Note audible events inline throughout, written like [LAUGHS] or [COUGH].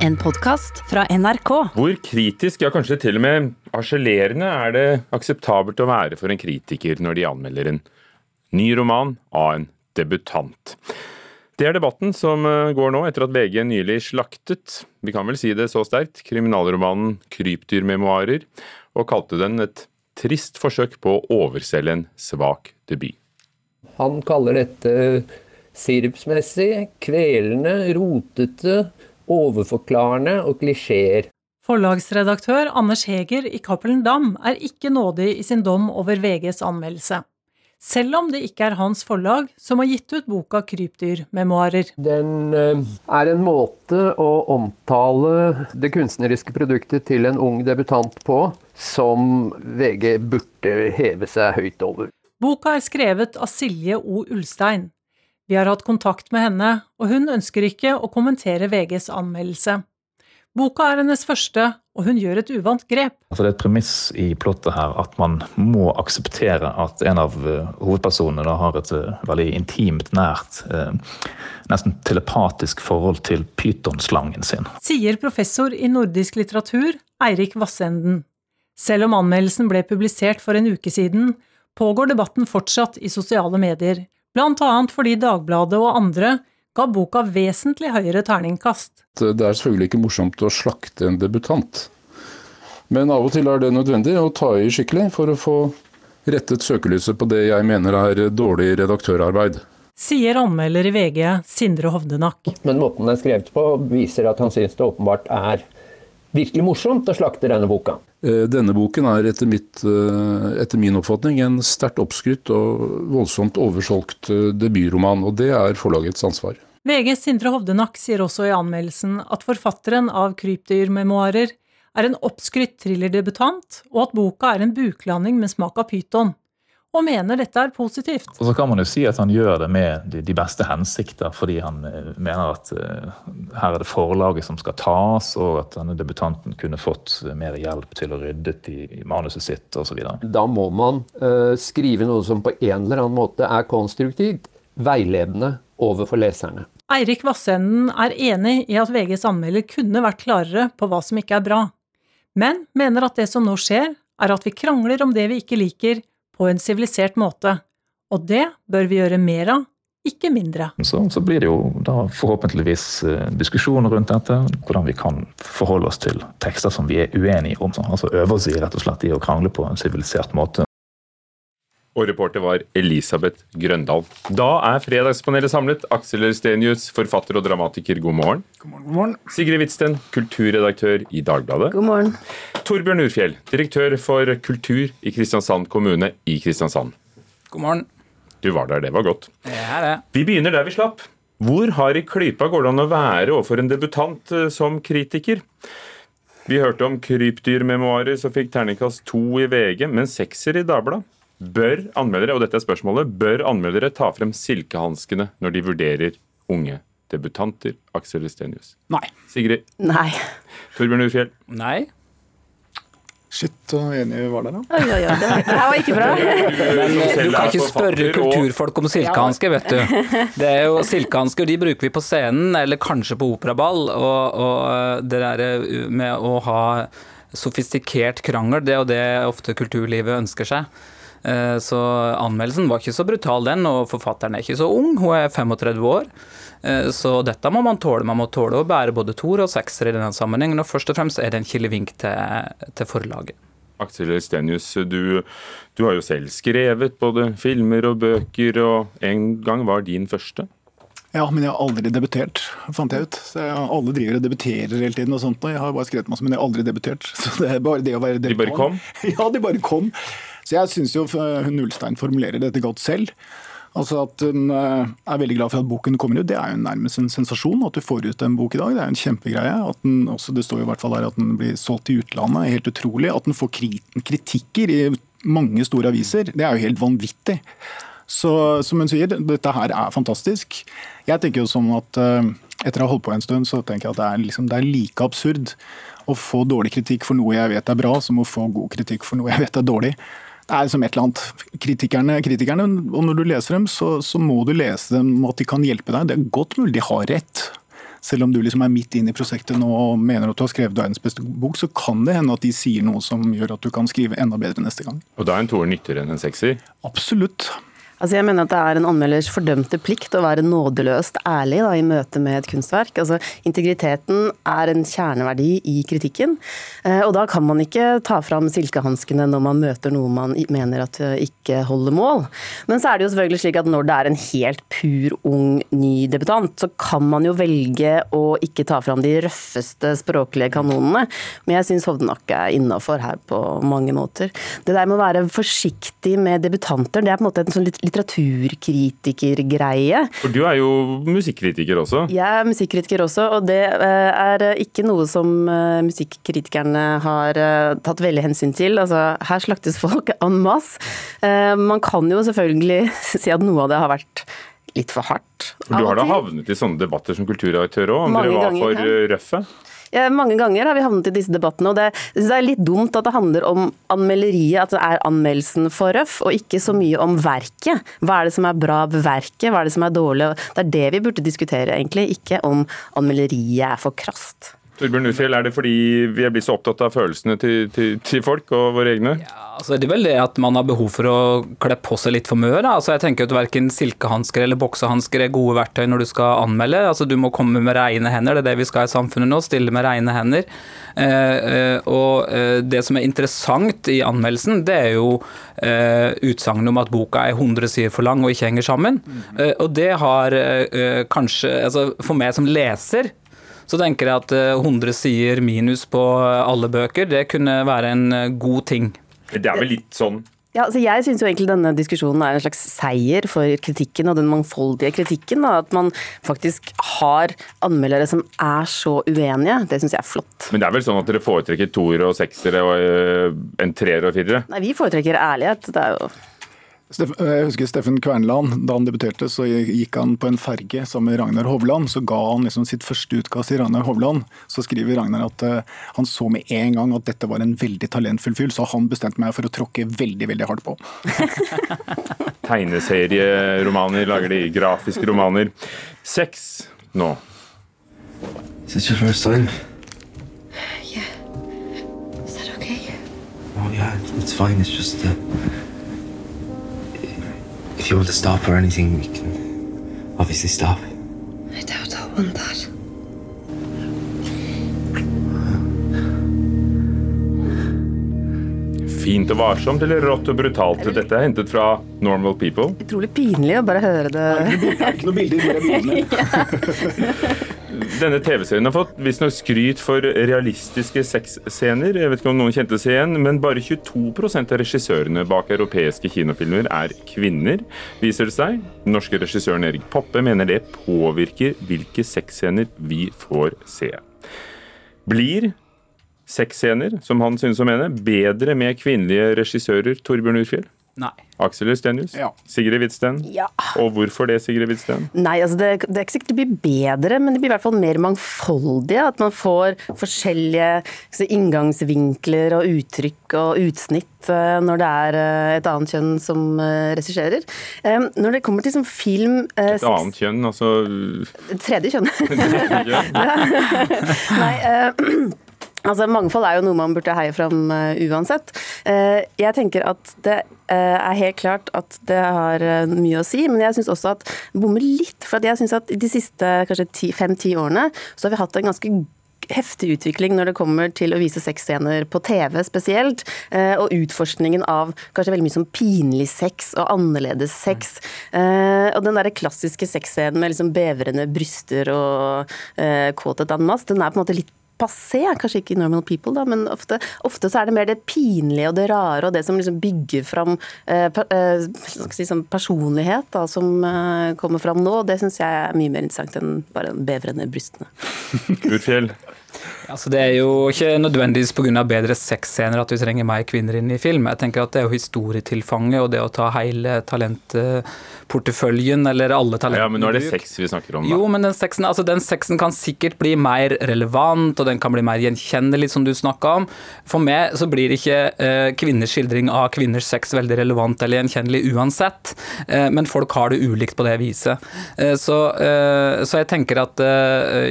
En podkast fra NRK. Hvor kritisk, ja kanskje til og med harselerende, er det akseptabelt å være for en kritiker når de anmelder en ny roman av en debutant? Det er debatten som eh, går nå etter at VG nylig slaktet, vi kan vel si det så sterkt, kriminalromanen 'Krypdyrmemoarer', og kalte den et trist forsøk på å overselge en svak debut. Han kaller dette sirupsmessig, kvelende, rotete, overforklarende og klisjeer. Forlagsredaktør Anders Heger i Cappelen Dam er ikke nådig i sin dom over VGs anmeldelse. Selv om det ikke er hans forlag som har gitt ut boka 'Krypdyrmemoarer'. Den eh, er en måte å omtale det kunstneriske produktet til en ung debutant på som VG burde heve seg høyt over. Boka er skrevet av Silje O. Ulstein. Vi har hatt kontakt med henne, og hun ønsker ikke å kommentere VGs anmeldelse. Boka er hennes første, og hun gjør et uvant grep. Altså det er et premiss i plottet her at man må akseptere at en av uh, hovedpersonene har et uh, veldig intimt, nært, uh, nesten telepatisk forhold til pytonslangen sin. Sier professor i nordisk litteratur Eirik Vassenden. Selv om anmeldelsen ble publisert for en uke siden, pågår debatten fortsatt i sosiale medier, blant annet fordi Dagbladet og andre ga boka vesentlig høyere terningkast. Det er selvfølgelig ikke morsomt å slakte en debutant, men av og til er det nødvendig å ta i skikkelig for å få rettet søkelyset på det jeg mener er dårlig redaktørarbeid. Sier anmelder i VG Sindre Hovdenak. Men måten den er skrevet på, viser at han syns det åpenbart er virkelig morsomt å slakte denne boka. Eh, denne boken er etter, mitt, eh, etter min oppfatning en sterkt oppskrytt og voldsomt oversolgt eh, debutroman, og det er forlagets ansvar. VGs Sindre Hovdenak sier også i anmeldelsen at forfatteren av Krypdyrmemoarer er en oppskrytt thrillerdebutant, og at boka er en buklanding med smak av pyton og mener dette er positivt. Og så kan man jo si at han gjør det med de, beste hensikter, fordi han uh, mener at uh, her er det forlaget som skal tas, og at denne debutanten kunne fått uh, mer hjelp til å rydde i, manuset sitt osv. Da må man skrive noe som på en eller annen måte er konstruktivt, veiledende overfor leserne. Eirik Vassenden er enig i at VGs anmelder kunne vært klarere på hva som ikke er bra, men mener at det som nå skjer, er at vi krangler om det vi ikke liker, på en sivilisert måte, og det bør vi gjøre mer av, ikke mindre. Så, så blir det jo da forhåpentligvis eh, diskusjoner rundt dette, hvordan vi kan forholde oss til tekster som vi er uenige om. Altså øve oss i rett og slett i å krangle på en sivilisert måte. Og reporter var Elisabeth Grøndal. Da er Fredagspanelet samlet. Aksel Stenius, forfatter og dramatiker, god morgen. God morgen, god morgen. Sigrid Hvitsten, kulturredaktør i Dagbladet. God morgen. Torbjørn Urfjell, direktør for kultur i Kristiansand kommune i Kristiansand. God morgen. Du var der, det var godt. Det er det. Vi begynner der vi slapp. Hvor hard i klypa går det an å være overfor en debutant eh, som kritiker? Vi hørte om krypdyrmemoarer som fikk terningkast to i VG, men sekser i Dagbladet. Bør anmeldere og dette er spørsmålet, bør anmeldere ta frem silkehanskene når de vurderer unge debutanter? Aksel Estenius. Nei. Sigrid? Nei. Torbjørn Ufjell? Nei. Shit, så enig vi var der, da. Oi, oi, oi. Det her var ikke bra. [LAUGHS] Men du kan ikke spørre kulturfolk om silkehansker, vet du. Det er jo Silkehansker de bruker vi på scenen, eller kanskje på operaball. Og, og eh, det der eh, med å ha sofistikert krangel, det er jo det ofte kulturlivet ønsker seg. Så anmeldelsen var ikke så brutal, den, og forfatteren er ikke så ung. Hun er 35 år. Eh, så dette må man tåle. Man må tåle å bære både toer og sekser i denne sammenhengen. Og først og fremst er det en kilevink til, til forlaget. Aksel Stenius, du, du, har jo selv skrevet både filmer og bøker, og en gang var din første? Ja, men jeg har aldri debutert, fant jeg ut. Så jeg, Alle driver og debuterer hele tiden og sånt. Og jeg har bare skrevet masse, men jeg har aldri debutert. [LAUGHS] Så det er bare det å være debutant. De bare kom? [LAUGHS] Ja, de bare kom. Så jeg syns jo hun Nullstein formulerer dette godt selv. Altså At hun eh, er veldig glad for at boken kommer ut, det er jo nærmest en sensasjon. At du får ut en bok i dag, det er en kjempegreie. At den, også, det står jo i hvert fall her at den blir solgt i utlandet, helt utrolig. At den får kritikker i mange store aviser, det er jo helt vanvittig. Så som hun sier, dette her er fantastisk. Jeg tenker jo sånn at eh, etter å ha holdt på en stund, så tenker jeg at det er, liksom, det er like absurd å få dårlig kritikk for noe jeg vet er bra, som å få god kritikk for noe jeg vet er dårlig er som et eller annet. Kritikerne, kritikerne og når du leser dem, så, så, må du lese dem at de kan hjelpe deg. Det er godt mulig de har rett. Selv om du liksom er midt inn i prosjektet nå og mener at du har skrevet verdens beste bok, så kan det hende at de sier noe som gjør at du kan skrive enda bedre neste gang. Og da er en toer nyttigere enn en sekser? Absolutt. Altså jeg mener at det er en anmelders fordømte plikt å være nådeløst ærlig da, i møte med et kunstverk. Altså Integriteten er en kjerneverdi i kritikken. Eh, og da kan man ikke ta fram silkehanskene når man møter noe man mener at eh, ikke holder mål. Men så er det jo selvfølgelig slik at når det er en helt pur, ung, ny debutant, så kan man jo velge å ikke ta fram de røffeste språklige kanonene. Men jeg syns Hovdenak er innafor her på mange måter. Det der med å være forsiktig med debutanter, det er på en måte en sånn litt litteraturkritikergreie. For du er jo musikkritiker også? Jeg er musikkritiker også, og det eh, er ikke noe som eh, musikkritikerne har eh, tatt veldig hensyn til. Altså, her slaktes folk [LAUGHS] en masse. Man kan jo selvfølgelig [LAUGHS] si at noe av det har vært litt for hardt. For du har da havnet i sånne debatter som kulturredaktør òg, om dere var ganger, for røffe? Ja, mange ganger har vi havnet i disse debattene, og det, det, er litt dumt at det handler om anmelderiet, at det er anmeldelsen for røff, og ikke så mye om verket. Hva er det som er bra ved verket, hva er det som er dårlig? Det er det vi burde diskutere, egentlig, ikke om anmelderiet er for krast. Torbjørn Ufjell, er det fordi vi er blitt så opptatt av følelsene til, til, til folk og våre egne? Ja, altså det er vel det at man har behov for å kle på seg litt for mye. Altså jeg tenker at Verken silkehansker eller boksehansker er gode verktøy når du skal anmelde. Altså Du må komme med reine hender, det er det vi skal i samfunnet nå. Stille med reine hender. Eh, eh, og eh, det som er interessant i anmeldelsen, det er jo eh, utsagnet om at boka er 100 sider for lang og ikke henger sammen. Eh, og det har eh, kanskje altså For meg som leser så tenker jeg at 100 sider minus på alle bøker, det kunne være en god ting. Det er vel litt sånn ja, altså jeg syns egentlig denne diskusjonen er en slags seier for kritikken og den mangfoldige kritikken. Da. At man faktisk har anmeldere som er så uenige. Det syns jeg er flott. Men det er vel sånn at dere foretrekker toere og seksere og en treer og firere? Nei, vi foretrekker ærlighet. Det er jo jeg husker Steffen Kvernland. Da han debuterte, så gikk han på en ferge sammen med Ragnar Hovland. Så ga han liksom sitt første utkast til Ragnar Hovland. Så skriver Ragnar at uh, han så med en gang at dette var en veldig talentfull fyr, så han bestemte meg for å tråkke veldig, veldig hardt på. [LAUGHS] Tegneserieromaner lager de, grafiske romaner. Sex nå. Is this your first time? Yeah. Is that okay? Oh yeah, it's fine. It's just uh... You want to stop or anything, we can obviously stop. I doubt I'll want that. Fint og varsomt eller rått og brutalt? Dette er hentet fra Normal People. Utrolig pinlig å bare høre det. Det er ikke noe bilde, det er [LAUGHS] bildene. Denne TV-serien har fått visstnok skryt for realistiske sexscener. Jeg vet ikke om noen kjente seg igjen, men bare 22% av regissørene bak europeiske kinofilmer er kvinner, viser det seg. Norske regissøren Erik Poppe mener det påvirker hvilke sexscener vi får se. Blir sexscener, som han synes å mene, bedre med kvinnelige regissører, Torbjørn Urfjell? Nei. Aksel Stenius? Ja. Sigrid Hvitsten? Ja. Og hvorfor det, Sigrid Hvitsten? Nei, altså det, det, er ikke sikkert det blir bedre, men det blir i hvert fall mer mangfoldige. At man får forskjellige så, inngangsvinkler og uttrykk og utsnitt uh, når det er uh, et annet kjønn som uh, regisserer. Når det kommer til som film Et annet kjønn, altså Tredje kjønn. [LAUGHS] [LAUGHS] Nei, [CLEARS THROAT] Altså, Mangfold er jo noe man burde heie fram uh, uansett. Uh, jeg tenker at det uh, er helt klart at det har mye å si, men jeg syns også at bommer litt. For jeg syns at de siste kanskje fem-ti årene så har vi hatt en ganske heftig utvikling når det kommer til å vise sexscener på TV spesielt, og utforskningen av kanskje veldig mye som pinlig sex og annerledes sex. Og den der klassiske sexscenen med liksom bevrende bryster og kåthet en masse, den er på en måte litt passé, kanskje ikke normal people, da, men ofte, ofte, så er det mer det pinlige og det rare og det som liksom bygger fram eh, eh, si, sånn personlighet da, som eh, kommer fram nå. Det syns jeg er mye mer interessant enn bare den bevrende brystene. [LAUGHS] Urfjell? Altså, det er jo ikke nødvendigvis pga. bedre sexscener at vi trenger mer kvinner inn i film. Jeg tenker at Det er jo historietilfanget og det å ta hele talentporteføljen eller alle talentene Ja, Men nå er det sex vi snakker om. Da. Jo, men den sexen, altså, den sexen kan sikkert bli mer relevant, og den kan bli mer gjenkjennelig, som du snakka om. For meg så blir ikke eh, kvinners skildring av kvinners sex veldig relevant eller gjenkjennelig uansett, Eh, men folk har det ulikt på det viset. Eh, så, så, jeg tenker at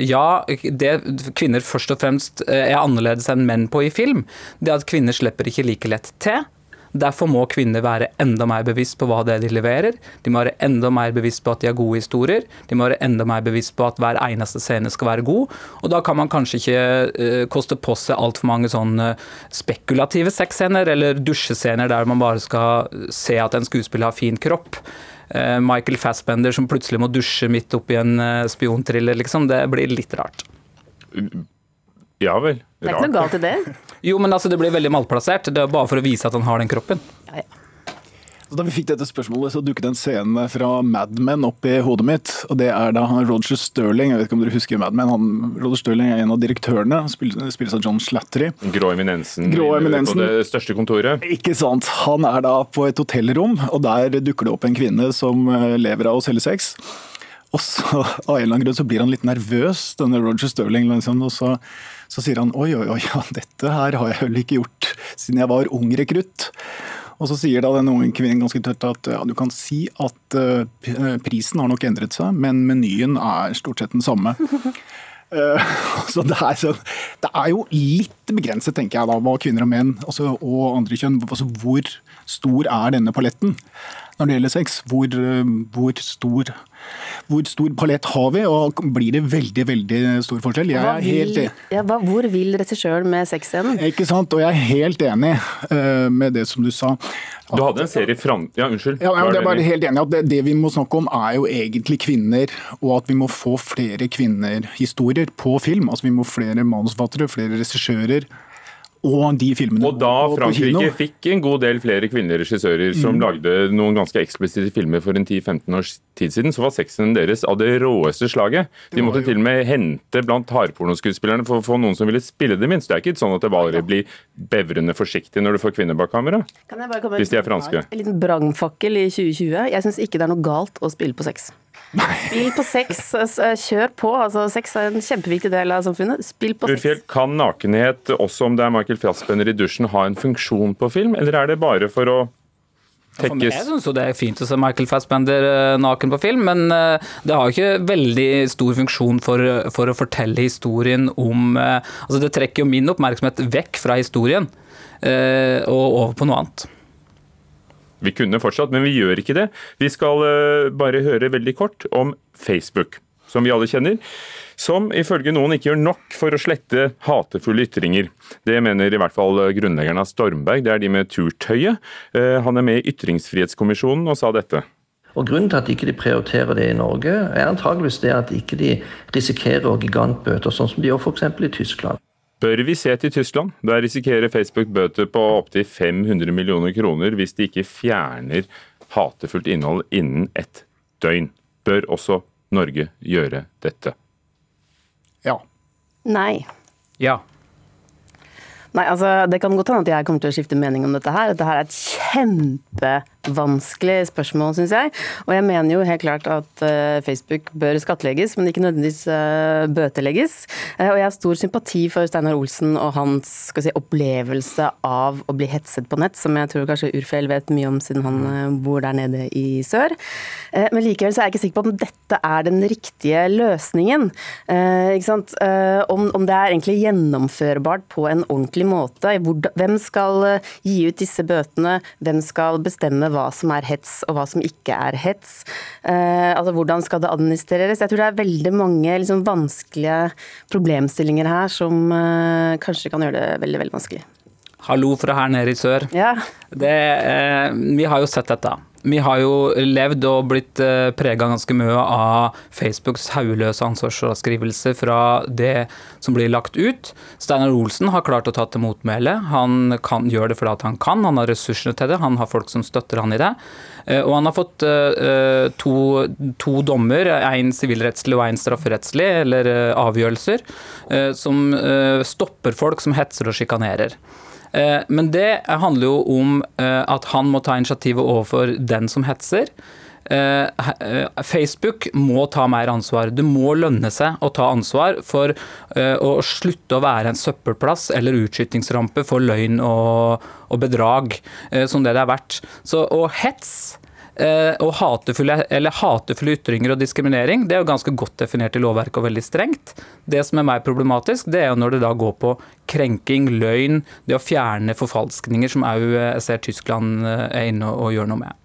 ja, det kvinner først og fremst eh, er annerledes enn menn på i film, det at kvinner slipper ikke like lett til. Derfor må kvinner være enda mer bevisst på hva det er de leverer. De må være enda mer bevisst på at de har gode historier. De må være enda mer bevisst på at hver eneste scene skal være god. Og da kan man kanskje ikke uh, koste på seg altfor mange sånne spekulative sexscener eller dusjescener der man bare skal se at en skuespiller har fin kropp. Michael Fassbender som plutselig må dusje midt oppi en uh, spionthriller, liksom. Det blir litt rart. Ja vel. Rart. Det er ikke noe galt i det. [LAUGHS] Jo, men altså, det blir veldig malplassert. Det er bare for å vise at han har den kroppen. Ja, ja. Da vi fikk dette spørsmålet, så dukket en scene fra Mad Men opp i hodet mitt. og Det er da Roger Sterling, jeg vet ikke om dere husker Mad Men, han, Roger Sterling er en av direktørene. Spilles av John Slattery. Grå eminensen, Grå eminensen på det største kontoret. Ikke sant. Han er da på et hotellrom, og der dukker det opp en kvinne som eh, lever av å selge sex. Og så [LAUGHS] av en eller annen grunn så blir han litt nervøs, denne Roger Sterling. Liksom, og så, så, sier han oi, oi, oi, ja, dette her har jeg vel ikke gjort siden jeg var ung rekrutt. Og så sier da den unge kvinnen ganske tørt at ja, du kan si at uh, prisen har nok endret seg, men menyen er stort sett den samme. Uh, [LAUGHS] så det er, så, det er, jo litt begrenset, tenker jeg, da, hva kvinner og menn altså, og andre kjønn altså, Hvor stor er denne paletten når det gjelder sex? Hvor, hvor stor hvor stor palett har vi, og blir det veldig veldig stor forskjell? Jeg er helt enig. Ja, hva, hvor vil regissøren med sexscenen? Ikke sant, og jeg er helt enig uh, med det som du sa. Du hadde en serie fram... Ja, unnskyld. Ja, jeg er bare helt enig at det, det, vi må snakke om er jo egentlig kvinner, og at vi må få flere kvinnerhistorier på film. Altså Vi må flere manusforfattere, flere regissører og de filmene Og da Frankrike fikk en god del flere kvinnelige regissører som mm. lagde noen ganske eksplisitte filmer for en 10-15 års tid siden, så var sexen deres av det råeste slaget. De måtte til og med hente blant hardpornoskuespillerne for å få noen som ville spille det minst. Det er ikke sånn at det bare blir bevrende forsiktig når du får kvinner bak kamera. Hvis de er franske. En liten brannfakkel i 2020. Jeg syns ikke det er noe galt å spille på sex. Spill på sex, kjør på. Altså, sex er en kjempeviktig del av samfunnet. Spill på Urfjell, sex. Kan nakenhet, også om det er Michael Fassbender i dusjen, ha en funksjon på film, eller er det bare for å tekkes? For meg, jeg syns det er fint å se Michael Fassbender eh, naken på film, men eh, det har ikke veldig stor funksjon for, for å fortelle historien om eh, Altså, det trekker jo min oppmerksomhet vekk fra historien og over på noe annet. Vi kunne fortsatt, men vi gjør ikke det. Vi skal uh, bare høre veldig kort om Facebook, som vi alle kjenner. Som ifølge noen ikke gjør nok for å slette hatefulle ytringer. Det mener i hvert fall grunnleggeren av Stormberg, det er de med turtøyet. Uh, han er med i Ytringsfrihetskommisjonen og sa dette. Og Grunnen til at ikke de prioriterer det i Norge, er antageligvis det at ikke de risikerer gigantbøter, sånn som de gjør f.eks. i Tyskland. Bør vi se til Tyskland? Der risikerer Facebook bøter på opptil 500 millioner kroner hvis de ikke fjerner hatefullt innhold innen ett døgn. Bør også Norge gjøre dette? Ja. Nei. Ja. Nei, altså Det kan godt hende at jeg kommer til å skifte mening om dette her. Dette her er et kjempe vanskelig spørsmål, syns jeg. Og jeg mener jo helt klart at uh, Facebook bør skattlegges, men ikke nødvendigvis uh, bøtelegges. Uh, og jeg har stor sympati for Steinar Olsen og hans si, opplevelse av å bli hetset på nett, som jeg tror kanskje Urfjell vet mye om siden han bor der nede i sør. men likevel så er jeg ikke sikker på om dette er den riktige løsningen. Om, om, det er egentlig gjennomførbart på en ordentlig måte. Hvem skal gi ut disse bøtene? Hvem skal bestemme hva som er hets og hva som ikke er hets. Eh, altså Hvordan skal det administreres? Jeg tror det er veldig mange liksom, vanskelige problemstillinger her som eh, kanskje kan gjøre det veldig, veldig vanskelig. Hallo fra her nede i sør. Ja. Det, eh, vi har jo sett dette. Vi har jo levd og blitt eh, prega ganske mye av Facebooks hauløse ansvarsfraskrivelse fra det som blir lagt ut. Steinar Olsen har klart å ta til motmæle. Han kan, gjør det fordi han kan, han har ressursene til det, han har folk som støtter han i det. Eh, og han har fått eh, to, to dommer, én sivilrettslig og én strafferettslig, eller eh, avgjørelser, eh, som eh, stopper folk som hetser og sjikanerer. Eh, men det handler jo om eh, at han må ta initiativet overfor den som hetser. Eh, Facebook må ta mer ansvar. Det må lønne seg å ta ansvar for å slutte å være en søppelplass eller utskytingsrampe for løgn og, bedrag, som det det er verdt. Så, og hets og hatefulle, eller hatefulle ytringer og diskriminering det er jo ganske godt definert i lovverket og veldig strengt. Det som er mer problematisk, det er jo når det da går på krenking, løgn, det å fjerne forfalskninger, som jeg eh, ser Tyskland eh, er inne og gjør noe med.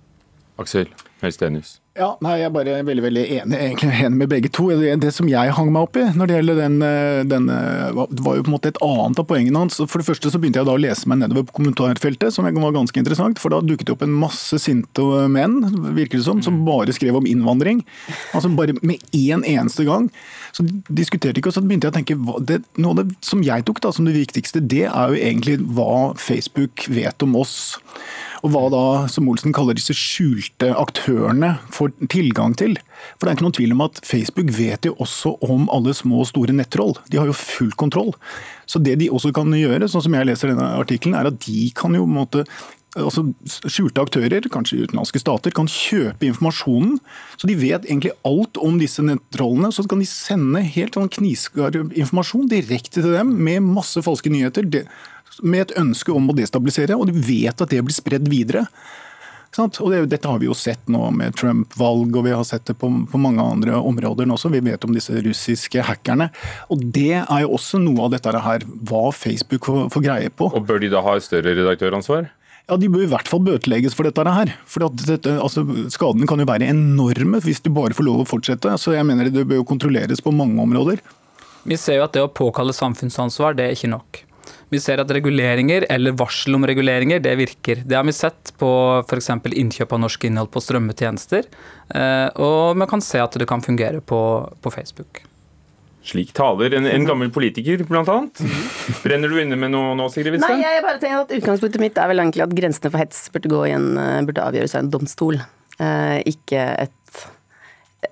Aksel Helstenius. Ja, nei, Jeg er bare veldig veldig enig, egentlig enig med begge to. Det, det som jeg hang meg opp i når det gjelder den, eh, den eh, var jo på en måte et annet av poengene hans. For det første så begynte jeg da å lese meg nedover på kommentarfeltet, som var ganske interessant. For da dukket det opp en masse sinte menn, virker det som, som bare skrev om innvandring. Altså bare med én eneste gang. Så diskuterte ikke, og så begynte jeg å tenke det, Noe av det som jeg tok da som det viktigste, det er jo egentlig hva Facebook vet om oss. Og hva da, som Olsen kaller disse skjulte aktørene, får tilgang til. For det er ikke noen tvil om at Facebook vet jo også om alle små og store nettroll. De har jo full kontroll. Så det de også kan gjøre, sånn som jeg leser denne artikkelen, er at de kan jo på en måte altså Skjulte aktører, kanskje utenlandske stater, kan kjøpe informasjonen. Så de vet egentlig alt om disse nettrollene. Så kan de sende helt sånn knivskarp informasjon direkte til dem med masse falske nyheter med et ønske om å destabilisere, og de vet at det blir spredd videre. Og det, Dette har vi jo sett nå med Trump-valg, og vi har sett det på, på, mange andre områder også. Vi vet om disse russiske hackerne. Og Det er jo også noe av dette her, hva Facebook får, får greie på. Og Bør de da ha et større redaktøransvar? Ja, De bør i hvert fall bøtelegges for dette her. For dette, altså, Skadene kan jo være enorme hvis de bare får lov å fortsette. Så jeg mener Det bør jo kontrolleres på mange områder. Vi ser jo at det å påkalle samfunnsansvar, det er ikke nok. Vi ser at reguleringer, eller varsel om reguleringer, det virker. Det har vi sett på f.eks. innkjøp av norsk innhold på strømmetjenester. Eh, og vi kan se at det kan fungere på, på Facebook. Slik taler en, en, gammel politiker, bl.a. Brenner du inne med noe nå, Sigrid Witzøe? Nei, jeg bare tenker at Utgangspunktet mitt er vel egentlig at grensene for hets burde, gå igjen, eh, burde avgjøres av en domstol. Eh, ikke et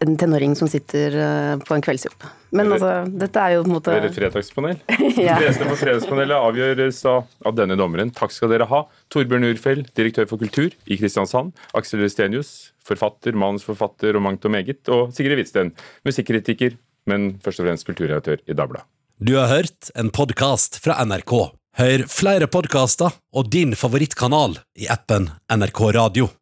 en tenåring som sitter eh, på en kveldsjobb. Men altså, dette er jo på en måte [LAUGHS] Dere fredagspanel. ja. Fleste på Fredagspanelet avgjøres av, av, denne dommeren. Takk skal dere ha. Torbjørn Urfeld, direktør for kultur i Kristiansand. Aksel Stenius, forfatter, manusforfatter og mangt og meget. Og Sigrid Hvitsten, musikkritiker, men først og fremst kulturredaktør i Dagbladet. Du har hørt en podkast fra NRK. Hør flere podkaster og din favorittkanal i appen NRK Radio.